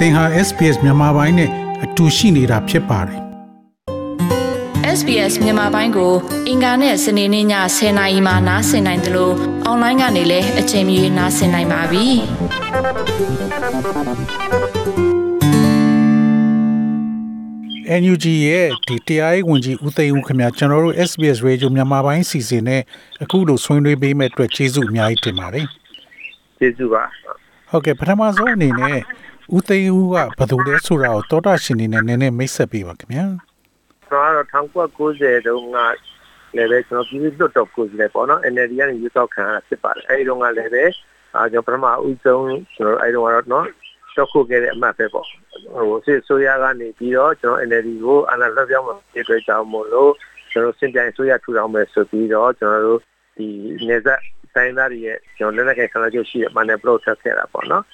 သင်ဟာ SPS မြန်မာပိုင်းနဲ့အတူရှိနေတာဖြစ်ပါတယ် SBS မြန်မာပိုင်းကို အင်ကာနဲ့စနေနေ့ည10:00နာရီမှနားဆင်နိုင်တယ်လို့အွန်လိုင်းကနေလည်းအချိန်မီနားဆင်နိုင်ပါပြီ။ NUG ရဲ့ဒီတရားရေးဝန်ကြီးဦးသိန်းဦးခင်ဗျာကျွန်တော်တို့ SBS Radio မြန်မာပိုင်းစီစဉ်နဲ့အခုလိုဆွေးနွေးပေးမဲ့အတွက်ကျေးဇူးအများကြီးတင်ပါတယ်။ကျေးဇူးပါ။ဟုတ်ကဲ့ပထမဆုံးအနေနဲ့ ဦးသိန်းဦးကဘယ်သူလဲဆိုတာကိုတောတာရှင်နေနဲ့နည်းနည်းမိတ်ဆက်ပေးပါခင်ဗျာကျွန်တော်ကတော့1990တုန်းကလည်းပဲကျွန်တော်ပြည်သူ့လွှတ်တော်ကိုယ်စားလှယ်ပေါ့နော် NLD ကနေရွေးကောက်ခံရဖြစ်ပါတယ်အဲဒီတုန်းကလည်းပဲအာကျွန်တော်ပထမဦးဆုံးကျွန်တော်အဲဒီတုန်းကတော့နော်ရှော့ခုခဲ့တဲ့အမှတ်ပဲပေါ့ဟိုစစ်ဆိုရကနေပြီးတော့ကျွန်တော် NLD ကိုအနာလွှတ်ပြောင်းမှာပြည်တွဲကြောင်းမို့လို့ကျွန်တော်စင်ပြိုင်ဆိုရထူထောင်မယ်ဆိုပြီးတော့ကျွန်တော်တို့ဒီနေဆက်တိုင်းသားတွေရဲ့ကျွန်တော်လက်နက်ကင်ဆန္ဒချုပ်ရှိတဲ့ Money Block ဆက်ခဲ့တာပေါ့နော်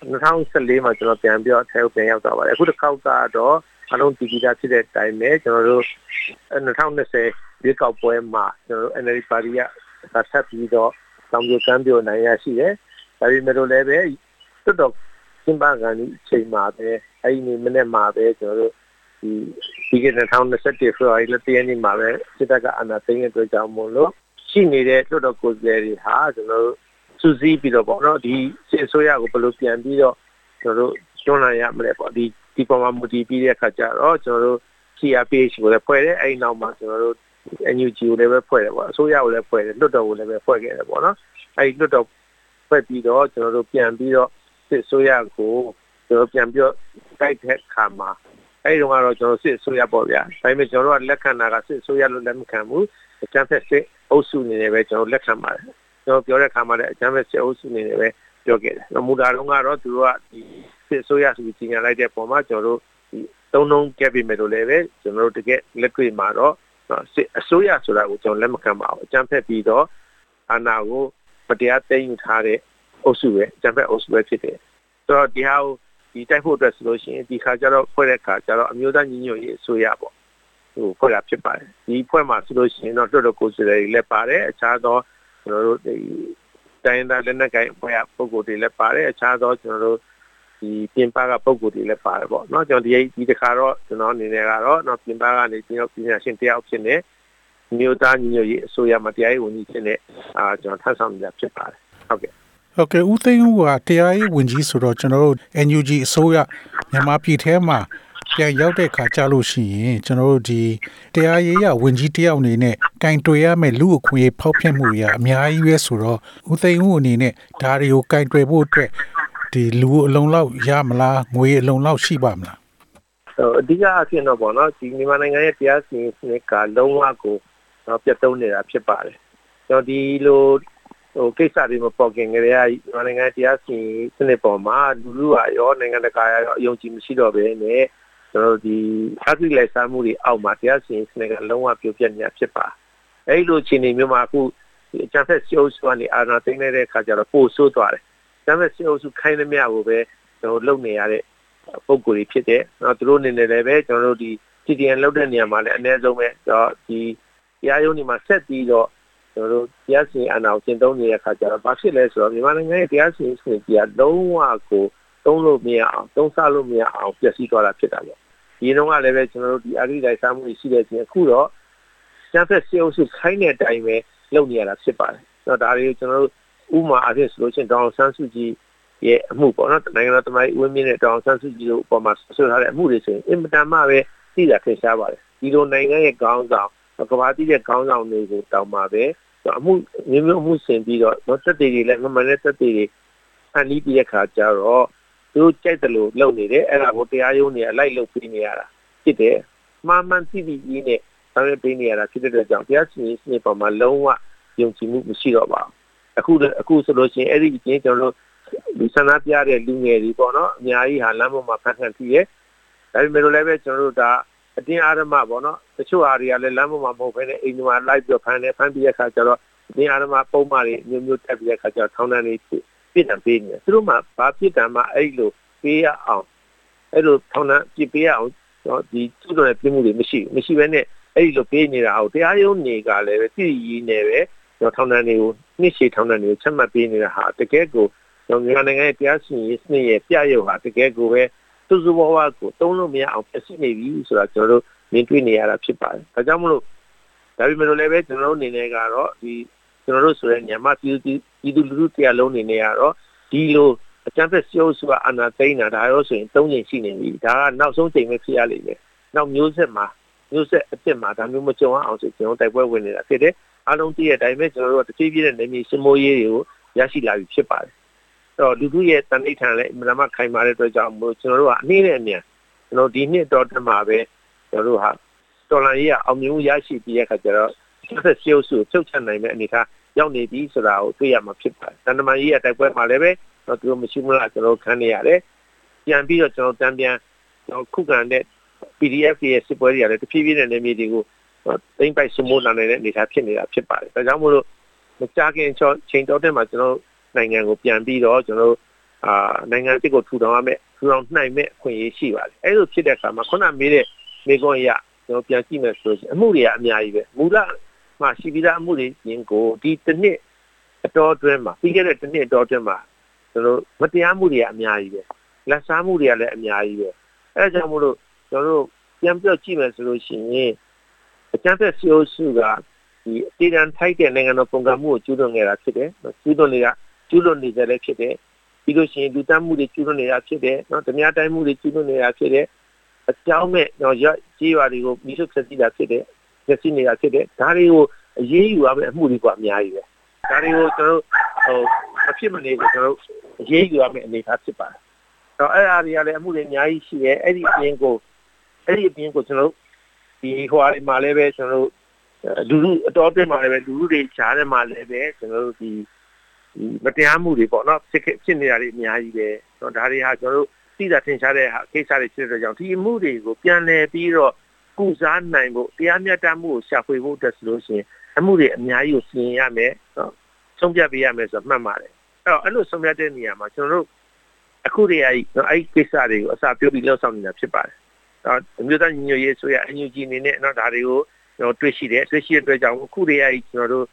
2014မှာကျွန်တော်ပြန်ပြီးတော့အဲကိုပြန်ရောက်သွားပါတယ်အခုတစ်ခေါက်ကတော့အလုံးတည်တည်တာဖြစ်တဲ့အတိုင်းပဲကျွန်တော်တို့2020ရွေးကောက်ပွဲမှာကျွန်တော်တို့ NLD ပါတီကဆက်ပြီးတော့တောင်ပြကမ်းပြနိုင်ရရှိတယ်ဒါပေမဲ့လည်းပဲတွတ်တော့စင်ပါကန်ဒီချိန်မှာပဲအဲ့ဒီမနေ့မှာပဲကျွန်တော်တို့ဒီဒီကနေ့2021 February လတည့်နေ့မှာပဲစစ်တပ်ကအနာသိမ်းတဲ့အတွက်ကြောင့်မို့လို့ရှိနေတဲ့တွတ်တော့ကိုယ်စားလှယ်တွေဟာကျွန်တော်တို့ စူးစီးပြီးတော့ပေါ့နော်ဒီစစ်အစိုးရကိုဘယ်လိုပြန်ပြီးတော့ကျွန်တော်တို့ကျွမ်းလာရမလဲပေါ့ဒီဒီပေါ်မှာမူတည်ပြီးတဲ့အခါကျတော့ကျွန်တော်တို့ CRPH ကိုလည်းဖွဲ့တယ်အဲဒီနောက်မှာကျွန်တော်တို့ NUG ကိုလည်းပဲဖွဲ့တယ်ပေါ့အစိုးရကိုလည်းဖွဲ့တယ်လွတ်တော်ကိုလည်းပဲဖွဲ့ခဲ့တယ်ပေါ့နော်အဲဒီလွတ်တော်ဖွဲ့ပြီးတော့ကျွန်တော်တို့ပြန်ပြီးတော့စစ်အစိုးရကိုကျွန်တော်ပြန်ပြီးတော့တိုက်တဲ့ခါမှာအဲဒီတော့ကတော့ကျွန်တော်စစ်အစိုးရပေါ့ဗျာဒါပေမဲ့ကျွန်တော်တို့ကလက်ခံတာကစစ်အစိုးရလို့လက်မခံဘူးအကြမ်းဖက်စစ်အုပ်စုနေနေပဲကျွန်တော်လက်ခံပါတယ် ကျွန်တော်ပြောတဲ့ခါမှာလည်းအကြမ်းဖက်စစ်အုပ်စုနေနေပဲပြောခဲ့တယ်။မူတာတော့ကတော့သူတို့ကဒီစစ်ဆိုရဆိုပြီးကြီးညာလိုက်တဲ့ပုံမှာကျွန်တော်တို့ဒီသုံးလုံးကက်ပြီးမယ်လို့လည်းပဲကျွန်တော်တို့တကယ်လက်တွေ့မှာတော့စစ်အစိုးရဆိုတာကိုကျွန်တော်လက်မခံပါဘူးအကြမ်းဖက်ပြီးတော့အာဏာကိုမတရားသိမ်းယူထားတဲ့အုပ်စုပဲအကြမ်းဖက်အုပ်စုပဲဖြစ်တယ်။ဆိုတော့ဒီဟာကိုဒီတိုက်ဖို့အတွက်ဆိုလို့ရှိရင်ဒီခါကျတော့ဖွဲ့တဲ့ခါကျတော့အမျိုးသားညီညွတ်ရေးအစိုးရပေါ့ဟိုဖွဲ့တာဖြစ်ပါတယ်ဒီဖွဲ့မှာဆိုလို့ရှိရင်တော့တော်တော်ကိုယ်စားလှယ်တွေလည်းပါတယ်အခြားသော ကျွန်တော်တို့ဒီတိုင်းသားလက်နက်ကိုင်ဖွဲ့ရပုံကိုယ်တွေလည်းပါတယ်အခြားသောကျွန်တော်တို့ဒီပြင်ပကပုံကိုယ်တွေလည်းပါတယ်ပေါ့เนาะကျွန်တော်ဒီဒီတခါတော့ကျွန်တော်အနေနဲ့ကတော့เนาะပြင်ပကနေကျွန်တော်ပညာရှင်တယောက်ဖြစ်နေမြို့သားညီညွတ်ရေးအစိုးရမတရားရေးဝန်ကြီးဖြစ်နေအာကျွန်တော်ထပ်ဆောင်နေတာဖြစ်ပါတယ်ဟုတ်ကဲ့ဟုတ်ကဲ့ဦးသိန်းဦးကတရားရေးဝန်ကြီးဆိုတော့ကျွန်တော်တို့ NUG အစိုးရမြန်မာပြည်ထဲမှာ ပြန်ရောက်တဲ့ခါကြလို့ရှိရင်ကျွန်တော်တို့ဒီတရားရေးရဝင်ကြီးတယောက်အနေနဲ့ကင်တွယ်ရမယ့်လူအခွင့်အရေးဖောက်ဖျက်မှုတွေအများကြီးပဲဆိုတော့ဦးသိန်းဦးအနေနဲ့ဒါတွေကိုကင်တွယ်ဖို့အတွက်ဒီလူအလုံးလောက်ရမလားငွေအလုံးလောက်ရှိပါမလားအဓိကအဖြစ်တော့ပေါ့နော်ဒီမြန်မာနိုင်ငံရဲ့တရားစီရင်စနစ်ကလုံးဝကိုတော့ပြတ်သုံးနေတာဖြစ်ပါတယ်ကျွန်တော်ဒီလိုဟိုကိစ္စတွေမပေါ်ခင်ကလေးကမြန်မာနိုင်ငံတရားစီရင်စနစ်ပေါ်မှာလူလူကရောနိုင်ငံတကာရောအယုံကြည်မရှိတော့ဘဲနဲ့ ကျွန်တော်ဒီအဂိလိုက်စားမှုတွေအောက်မှာတရားစီရင်စနစ်ကလုံးဝပြိုပြက်နေတာဖြစ်ပါအဲဒီလိုအခြေအနေမျိုးမှာအခုအကြံဖက်စီအိုးစုကနေအာဏာသိမ်းတဲ့အခါကျတော့ပိုဆိုးသွားတယ်။ဒါပေမဲ့စီအိုးစုခိုင်းသမျှကိုပဲကျွန်တော်လုပ်နေရတဲ့ပုံကိုယ်တွေဖြစ်တယ်။နော်သူတို့အနေနဲ့လည်းပဲကျွန်တော်တို့ဒီ CDN လုပ်တဲ့နေရာမှာလည်းအနည်းဆုံးပဲတော့ဒီတရားရုံးတွေမှာဆက်ပြီးတော့ကျွန်တော်တို့တရားစီရင်အာဏာကိုကျင့်သုံးနေတဲ့အခါကျတော့ဘာဖြစ်လဲဆိုတော့မြန်မာနိုင်ငံရဲ့တရားစီရင်စနစ်ကြီးကလုံးဝကိုသုံးလို့မရအောင်သုံးဆလို့မရအောင်ပျက်စီးသွားတာဖြစ်တာပေါ့ ဒီတော့ကလည်းပဲကျွန်တော်တို့ဒီအာရိတိုင်းစားမှုရှိတဲ့ချင်းအခုတော့ကျန်းဖက်စေအုပ်စုခိုင်းတဲ့အတိုင်းပဲလုပ်နေရတာဖြစ်ပါတယ်။ဆိုတော့ဒါတွေကိုကျွန်တော်တို့ဥမာအဖြစ်ဆိုလို့ချင်းတောင်ဆန်းစုကြည်ရဲ့အမှုပေါ့နော်နိုင်ငံတော်တမိုင်းဝင်းမြင့်တဲ့တောင်ဆန်းစုကြည်တို့အပေါ်မှာဆွထားတဲ့အမှုတွေဆိုရင်အင်မတန်မှပဲသိတာထင်ရှားပါတယ်။ဒီလိုနိုင်ငံရဲ့ခေါင်းဆောင်ကဘာတိတဲ့ခေါင်းဆောင်တွေကိုတောင်းပါပဲအမှုမျိုးမျိုးအမှုဆင်ပြီးတော့တော့တက်တွေလည်းမမှန်တဲ့တက်တွေဖန်ပြီးပြတဲ့ခါကျတော့ သူကြိုက်တယ်လို့လုပ်နေတယ်အဲ့ဒါကိုတရားရုံးနေအလိုက်လုပ်ပြီးနေရတာဖြစ်တယ်မှားမှန်သိပြီးကြီးနဲ့ဆောင်ရွက်ပေးနေရတာဖြစ်တဲ့အတွက်ကြောင့်တရားစီရင်စနစ်ပေါ်မှာလုံးဝယုံကြည်မှုမရှိတော့ပါဘူးအခုအခုဆိုလို့ရှိရင်အဲ့ဒီအချင်းကျွန်တော်တို့ဒီဆန္ဒပြတဲ့လူငယ်တွေပေါ့နော်အများကြီးဟာလမ်းပေါ်မှာဖန်ခံကြည့်ရဲဒါပေမဲ့လည်းပဲကျွန်တော်တို့ဒါအတင်းအာရမပေါ့နော်တချို့ဟာတွေကလည်းလမ်းပေါ်မှာမဟုတ်ဘဲနဲ့အိမ်မှာလိုက်ပြီးဖန်တယ်ဖန်ပြီးတဲ့အခါကျတော့အတင်းအာရမပုံမှန်တွေမျိုးမျိုးတက်ပြီးတဲ့အခါကျတော့ထောင်းတန်းတွေ ပြစ်ဒဏ်ပေးနေတယ်သူတို့မှဘာပြစ်ဒဏ်မှအဲ့လိုပေးရအောင်အဲ့လိုထောင်းတန်းပြစ်ပေးရအောင်တော့ဒီသူတို့ရဲ့ပြစ်မှုတွေမရှိဘူးမရှိဘဲနဲ့အဲ့ဒီလိုပေးနေတာအောင်တရားရုံးတွေကလည်းပဲတည်ရည်နေပဲတော့ထောင်းတန်းတွေကိုနှစ်ရှည်ထောင်းတန်းတွေကိုချက်မှတ်ပေးနေတာဟာတကယ်ကိုတော့မြန်မာနိုင်ငံရဲ့တရားစီရင်ရေးစနစ်ရဲ့ပြရုပ်ဟာတကယ်ကိုပဲစူးစူးဝါးဝါကိုတုံးလို့မရအောင်ဖြစ်နေပြီဆိုတာကျွန်တော်တို့မြင်တွေ့နေရတာဖြစ်ပါတယ်ဒါကြောင့်မလို့ဒါပေမဲ့လည်းပဲကျွန်တော်တို့အနေနဲ့ကတော့ဒီ ကျွန်တော်တို့ဆိုတဲ့ညမပြည်သူပြည်သူလူထုတရားလုံးအနေနဲ့ကတော့ဒီလိုအကြမ်းဖက်စစ်အုပ်စုကအနာသိမ်းတာဒါရောဆိုရင်၃ချိန်ရှိနေပြီဒါကနောက်ဆုံးချိန်ပဲဖြစ်ရလိမ့်မယ်နောက်မျိုးဆက်မှာမျိုးဆက်အစ်စ်မှာဒါမျိုးမကြုံအောင်ဆိုကျွန်တော်တိုက်ပွဲဝင်နေတာဖြစ်တယ်အားလုံးသိတဲ့အတိုင်းပဲကျွန်တော်တို့ကတဖြည်းဖြည်းနဲ့နေမြေစမိုးရေးတွေကိုရရှိလာပြီဖြစ်ပါတယ်အဲ့တော့လူထုရဲ့တန်ဋိဌာန်လည်းအမှန်တမ်းခိုင်မာတဲ့အတွက်ကြောင့်မို့ကျွန်တော်တို့ကအနည်းနဲ့အမြန်ကျွန်တော်ဒီနှစ်တော်တက်မှာပဲကျွန်တော်တို့ဟာတော်လန်ရေးကအောင်မြင်မှုရရှိပြီးတဲ့အခါကျတော့ ဆက်ဆက်ရှုပ်စုဖြုတ်ချနိုင်တဲ့အနေအထားရောက်နေပြီဆိုတာကိုတွေ့ရမှာဖြစ်ပါတယ်။တန်တမာရေးရဲ့တိုက်ပွဲမှာလည်းပဲတော့သူတို့မရှိမလားကျွန်တော်ခံနေရတယ်။ပြန်ပြီးတော့ကျွန်တော်တန်ပြန်ကျွန်တော်ခုခံတဲ့ PDF ရဲ့စစ်ပွဲတွေကလည်းတဖြည်းဖြည်းနဲ့နေမြေတွေကိုသိမ့်ပိုက်စမိုးလာနေတဲ့အနေအထားဖြစ်နေတာဖြစ်ပါတယ်။ဒါကြောင့်မို့လို့မကြခင်ချိန်တော်တဲ့မှာကျွန်တော်နိုင်ငံကိုပြန်ပြီးတော့ကျွန်တော်အာနိုင်ငံစစ်ကိုထူထောင်ရမယ်ထူထောင်နိုင်မဲ့အခွင့်အရေးရှိပါတယ်။အဲလိုဖြစ်တဲ့အခါမှာခုနမေးတဲ့မေကွန်ရကျွန်တော်ပြန်ကြည့်မယ်ဆိုရင်အမှုတွေကအများကြီးပဲမူလ မှာရှိပြီးသားအမှုတွေရင်ကိုဒီတစ်နှစ်အတော်အတွင်းမှာပြီးခဲ့တဲ့တစ်နှစ်အတော်အတွင်းမှာကျွန်တော်မတရားမှုတွေကအများကြီးပဲလက်စားမှုတွေကလည်းအများကြီးပဲအဲဒါကြောင့်မို့လို့ကျွန်တော်တို့ပြန်ပြောကြည့်မယ်ဆိုလို့ရှိရင်အကျန်းဖက်စီအိုစုကဒီအတေတန်ထိုက်တဲ့နိုင်ငံတော်ပုံကမှုကိုကျူးလွန်နေတာဖြစ်တယ်ကျူးလွန်နေတာကျူးလွန်နေကြလည်းဖြစ်တယ်ပြီးလို့ရှိရင်လူတမ်းမှုတွေကျူးလွန်နေတာဖြစ်တယ်နော်ဓမြတိုင်းမှုတွေကျူးလွန်နေတာဖြစ်တယ်အကြောင်းမဲ့တော့ရကြီးရွာတွေကိုမိဆုဖျက်ဆီးတာဖြစ်တယ် ဖျက်ဆီးနေတာဖြစ်တယ်ဒါတွေကိုအရေးယူရမယ့်အမှုတွေကအများကြီးပဲဒါတွေကိုကျွန်တော်ဟိုအဖြစ်မနေကိုကျွန်တော်အရေးယူရမယ့်အနေအထားဖြစ်ပါတယ်တော့အဲ့အရာတွေကလည်းအမှုတွေအများကြီးရှိတယ်အဲ့ဒီအပြင်ကိုအဲ့ဒီအပြင်ကိုကျွန်တော်ဒီဟိုအရာမှာလည်းပဲကျွန်တော်လူလူအတော်ပြမှာလည်းပဲလူလူတွေရှားတယ်မှာလည်းပဲကျွန်တော်တို့ဒီဒီမတရားမှုတွေပေါ့နော်ဖြစ်ဖြစ်နေတာတွေအများကြီးပဲเนาะဒါတွေဟာကျွန်တော်တို့သိတာထင်ရှားတဲ့ကိစ္စတွေဖြစ်တဲ့ကြောင့်ဒီအမှုတွေကိုပြန်လည်ပြီးတော့ ကုစားနိုင်ဖို့တရားမျှတမှုကိုရှာဖွေဖို့အတွက်ဆိုလို့ရှိရင်အမှုတွေအများကြီးကိုစီရင်ရမယ်နော်ဆုံးဖြတ်ပေးရမယ်ဆိုတော့မှတ်ပါတယ်အဲ့တော့အဲ့လိုဆုံးဖြတ်တဲ့နေရာမှာကျွန်တော်တို့အခုတည်းအဲ့အဲ့ကိစ္စတွေကိုအစာပြုတ်ပြီးလောက်ဆောင်နေတာဖြစ်ပါတယ်တော့အမျိုးသားညီညွတ်ရေးဆိုရအန်ယူဂျီအနေနဲ့တော့ဒါတွေကိုကျွန်တော်တွေ့ရှိတယ်တွေ့ရှိတဲ့အတွက်ကြောင့်အခုတည်းအဲ့ကျွန်တော်တို့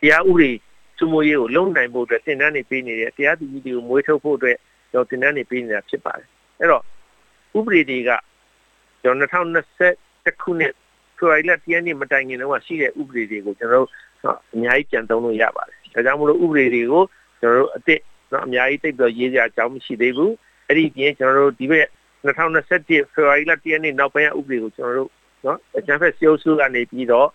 တရားဥပဒေစုမိုးရေးကိုလုံနိုင်ဖို့အတွက်တင်တန်းနေပေးနေတယ်တရားသူကြီးတွေကိုမွေးထုတ်ဖို့အတွက်ကျွန်တော်တင်တန်းနေပေးနေတာဖြစ်ပါတယ်အဲ့တော့ဥပဒေတွေကကျွန်တော် 2020ခုနှစ်ဖေဖော်ဝါရီလ10ရက်နေ့မတိုင်ခင်တော့ရှိတဲ့ဥပဒေတွေကိုကျွန်တော်တို့အများကြီးပြန်သုံးလို့ရပါတယ်ဒါကြောင့်မလို့ဥပဒေတွေကိုကျွန်တော်တို့အစ်စ်နော်အများကြီးတိတ်ပြီးရေးစရာအကြောင်းမရှိသေးဘူးအဲ့ဒီပြင်ကျွန်တော်တို့ဒီဘက်2021ဖေဖော်ဝါရီလ10ရက်နေ့နောက်ပိုင်းဥပဒေကိုကျွန်တော်တို့နော်အကြံဖက်စီအုပ်စုကနေပြီးတော့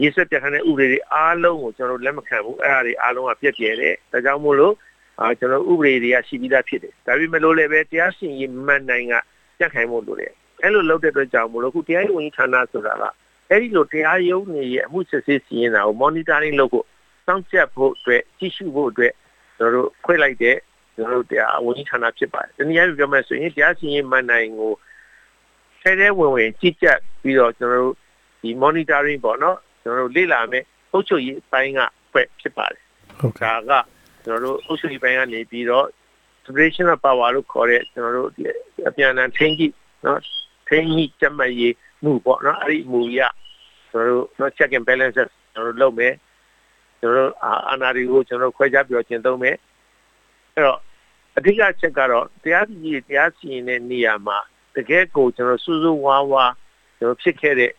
ရေးဆွဲပြဋ္ဌာန်းတဲ့ဥပဒေတွေအားလုံးကိုကျွန်တော်တို့လက်မခံဘူးအဲ့ဒါတွေအားလုံးကပြည့်ပြည့်တယ်ဒါကြောင့်မို့လို့အာကျွန်တော်ဥပဒေတွေကရှိပြီးသားဖြစ်တယ်ဒါပေမဲ့လို့လည်းပဲတရားရှင်ရေးမှန်နိုင်ကကြက်ခိုင်ဖို့လိုတယ် အဲ့လိုလုပ်တဲ့အတွက်ကြောင့်မို့လို့ခုတရားရေးဝန်ကြီးဌာနဆိုတာကအဲ့ဒီလိုတရားရုံးတွေရဲ့အမှုစစ်ဆေးစီရင်တာကို monitoring လုပ်ဖို့စောင့်ကြပ်ဖို့အတွက်ကြည့်ရှုဖို့အတွက်ကျွန်တော်တို့ခွဲလိုက်တဲ့ကျွန်တော်တို့တရားဝန်ကြီးဌာနဖြစ်ပါတယ်။ဒီနေရာပြောမယ်ဆိုရင်တရားစီရင်မှန်နိုင်ကိုထဲထဲဝင်ဝင်ကြည့်ကြပ်ပြီးတော့ကျွန်တော်တို့ဒီ monitoring ပေါ့နော်ကျွန်တော်တို့လေ့လာမယ်အုပ်ချုပ်ရေးပိုင်းကဖွဲ့ဖြစ်ပါတယ်။ဟုတ်ကဲ့ကကျွန်တော်တို့အုပ်ချုပ်ရေးပိုင်းကနေပြီးတော့ separation of power လို့ခေါ်တဲ့ကျွန်တော်တို့အပြန်အလှန်ထိန်းကြည့်နော် ထိန်းကြီးကြက်မှတ်ရေးမှုပေါ့နော်အဲ့ဒီမူရကျွန်တော်တို့နော် check and balances ကျွန်တော်တို့လုပ်မယ်ကျွန်တော်တို့အာဏာတွေကိုကျွန်တော်တို့ခွဲခြားပြောကျင့်သုံးမယ်အဲ့တော့အဓိကချက်ကတော့တရားစီရင်တရားစီရင်တဲ့နေရာမှာတကယ်ကိုကျွန်တော်စူးစူးဝါးဝါကျွန်တော်ဖြစ်ခဲ့တဲ့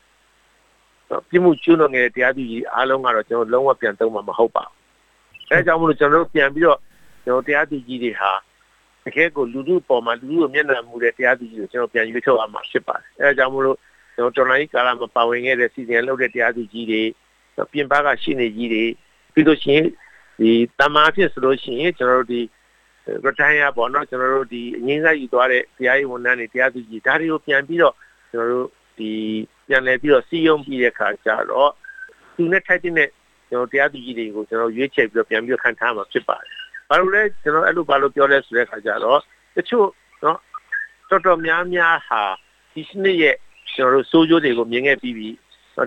ပြမှုကျွလွန်နေတဲ့တရားသူကြီးအားလုံးကတော့ကျွန်တော်လုံးဝပြန်သုံးမှာမဟုတ်ပါဘူးအဲဒါကြောင့်မလို့ကျွန်တော်တို့ပြန်ပြီးတော့ကျွန်တော်တရားသူကြီးတွေဟာ တကယ်ကိုလူလူပေါ်မှာလူလူကိုမျက်နှာမူတဲ့တရားသူကြီးကိုကျွန်တော်ပြန်ရွေးထုတ်ရမှာဖြစ်ပါတယ်အဲဒါကြောင့်မလို့ကျွန်တော်တော်လိုင်းကာလမှာပါဝင်ခဲ့တဲ့စီစဉ်လုပ်တဲ့တရားသူကြီးတွေပြင်ပကရှိနေကြီးတွေပြီးလို့ရှိရင်ဒီတမားဖြစ်ဆိုလို့ရှိရင်ကျွန်တော်တို့ဒီ retire ပေါ့နော်ကျွန်တော်တို့ဒီအငင်းစားယူသွားတဲ့တရားရေးဝန်ထမ်းတွေတရားသူကြီးဒါတွေကိုပြန်ပြီးတော့ကျွန်တော်တို့ဒီပြန်လည်ပြီးတော့စီယုံပြီးတဲ့ခါကျတော့သူနဲ့ထိုက်တဲ့ကျွန်တော်တရားသူကြီးတွေကိုကျွန်တော်ရွေးချယ်ပြီးတော့ပြန်ပြီးခံထားမှာဖြစ်ပါတယ်။ ဘာလို့လဲကျွန်တော်အဲ့လိုဘာလို့ပြောလဲဆိုတဲ့ခါကျတော့တချို့နော်တော်တော်များများဟာဒီစနစ်ရဲ့ကျွန်တော်တို့စိုးကျိုးတွေကိုမြင်ခဲ့ပြီးပြီ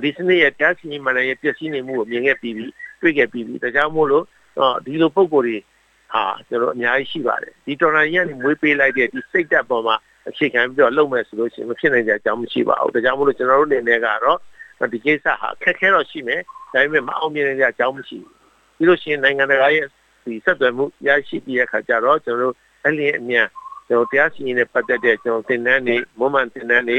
ဒီစနစ်ရဲ့တရားစီရင်မှန်ရဲ့ပျက်စီးနေမှုကိုမြင်ခဲ့ပြီးပြီတွေ့ခဲ့ပြီးပြီဒါကြောင့်မို့လို့ဒီလိုပုံကိုယ်တွေဟာကျွန်တော်အများကြီးရှိပါတယ်ဒီတော်လိုင်းရနေမွေးပေးလိုက်တဲ့ဒီစိတ်သက်ပေါ်မှာအခြေခံပြီးတော့လုပ်မယ်ဆိုလို့ရှိရင်မဖြစ်နိုင်ကြအကြောင်းမရှိပါဘူးဒါကြောင့်မို့လို့ကျွန်တော်တို့အနေနဲ့ကတော့ဒီကိစ္စဟာခက်ခဲတော့ရှိမယ်ဒါပေမဲ့မအောင်မြင်နိုင်ကြအကြောင်းမရှိဘူးပြီးလို့ရှိရင်နိုင်ငံတကာရဲ့ ဒီဆက်သွယ်မှုရရှိပြီးတဲ့အခါကျတော့ကျွန်တော်တို့အဲ့ဒီအမြန်ကျွန်တော်တရားစီရင်နဲ့ပတ်သက်တဲ့ကျွန်တော်သင်တန်းတွေမွမ်းမံသင်တန်းတွေ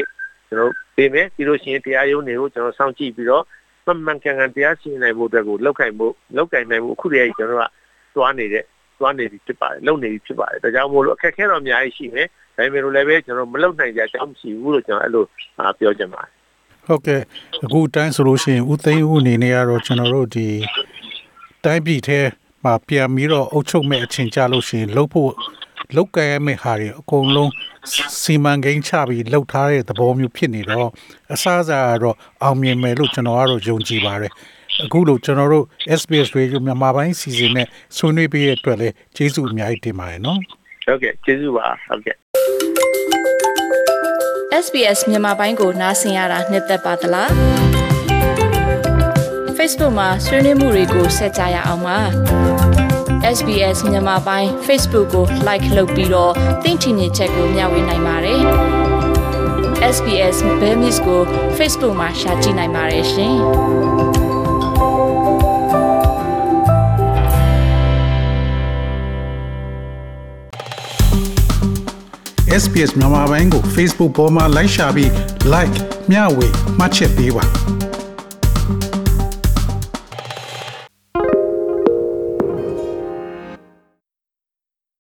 ကျွန်တော်ပေးမယ်ပြီးလို့ရှိရင်တရားရုံးတွေကိုကျွန်တော်စောင့်ကြည့်ပြီးတော့မှန်မှန်ကန်ကန်တရားစီရင်နိုင်ဖို့အတွက်ကိုလောက်ကင်ဖို့လောက်ကင်နိုင်ဖို့အခုတည်းကကျွန်တော်ကသွားနေတဲ့သွားနေပြီဖြစ်ပါတယ်လုံနေပြီဖြစ်ပါတယ်ဒါကြောင့်မို့လို့အခက်အခဲတော့အများကြီးရှိမယ်ဒါပေမဲ့လို့လည်းပဲကျွန်တော်မလုံနိုင်ကြအကြောင်းမရှိဘူးလို့ကျွန်တော်အဲ့လိုပြောချင်ပါတယ်ဟုတ်ကဲ့အခုတိုင်းဆိုလို့ရှိရင်ဦးသိန်းဦးအနေနဲ့ကတော့ကျွန်တော်တို့ဒီတိုင်းပြည်ထဲ မှာပြန်ပြီးတော့အုပ်ချုပ်မဲ့အချိန်ကြလို့ရှိရင်လှုပ်ဖို့လှုပ်ကြရမယ့်ဟာတွေအကုန်လုံးစီမံကိန်းချပြီးလှုပ်ထားတဲ့သဘောမျိုးဖြစ်နေတော့အစားအစာကတော့အောင်မြင်မယ်လို့ကျွန်တော်ကတော့ယုံကြည်ပါတယ်အခုလို့ကျွန်တော်တို့ SBS Radio မြန်မာပိုင်းစီစဉ်နဲ့ဆွေးနွေးပေးတဲ့အတွက်လည်းကျေးဇူးအများကြီးတင်ပါတယ်နော်ဟုတ်ကဲ့ကျေးဇူးပါဟုတ်ကဲ့ SBS မြန်မာပိုင်းကိုနားဆင်ရတာနှစ်သက်ပါတလား Facebook မှာဆွေးနွေးမှုတွေကိုဆက်ကြရအောင်ပါ SBS မြန်မာပိုင်း Facebook ကို like လုပ်ပြီးတော့သင်ချင်တဲ့ချက်ကိုမျှဝေနိုင်ပါတယ် SBS Bemis ကို Facebook မှာ share ကြည့်နိုင်ပါတယ်ရှင် SPS မြန်မာပိုင်းကို Facebook ပေါ်မှာ like ရှာပြီး like မျှဝေမှတ်ချက်ပေးပါ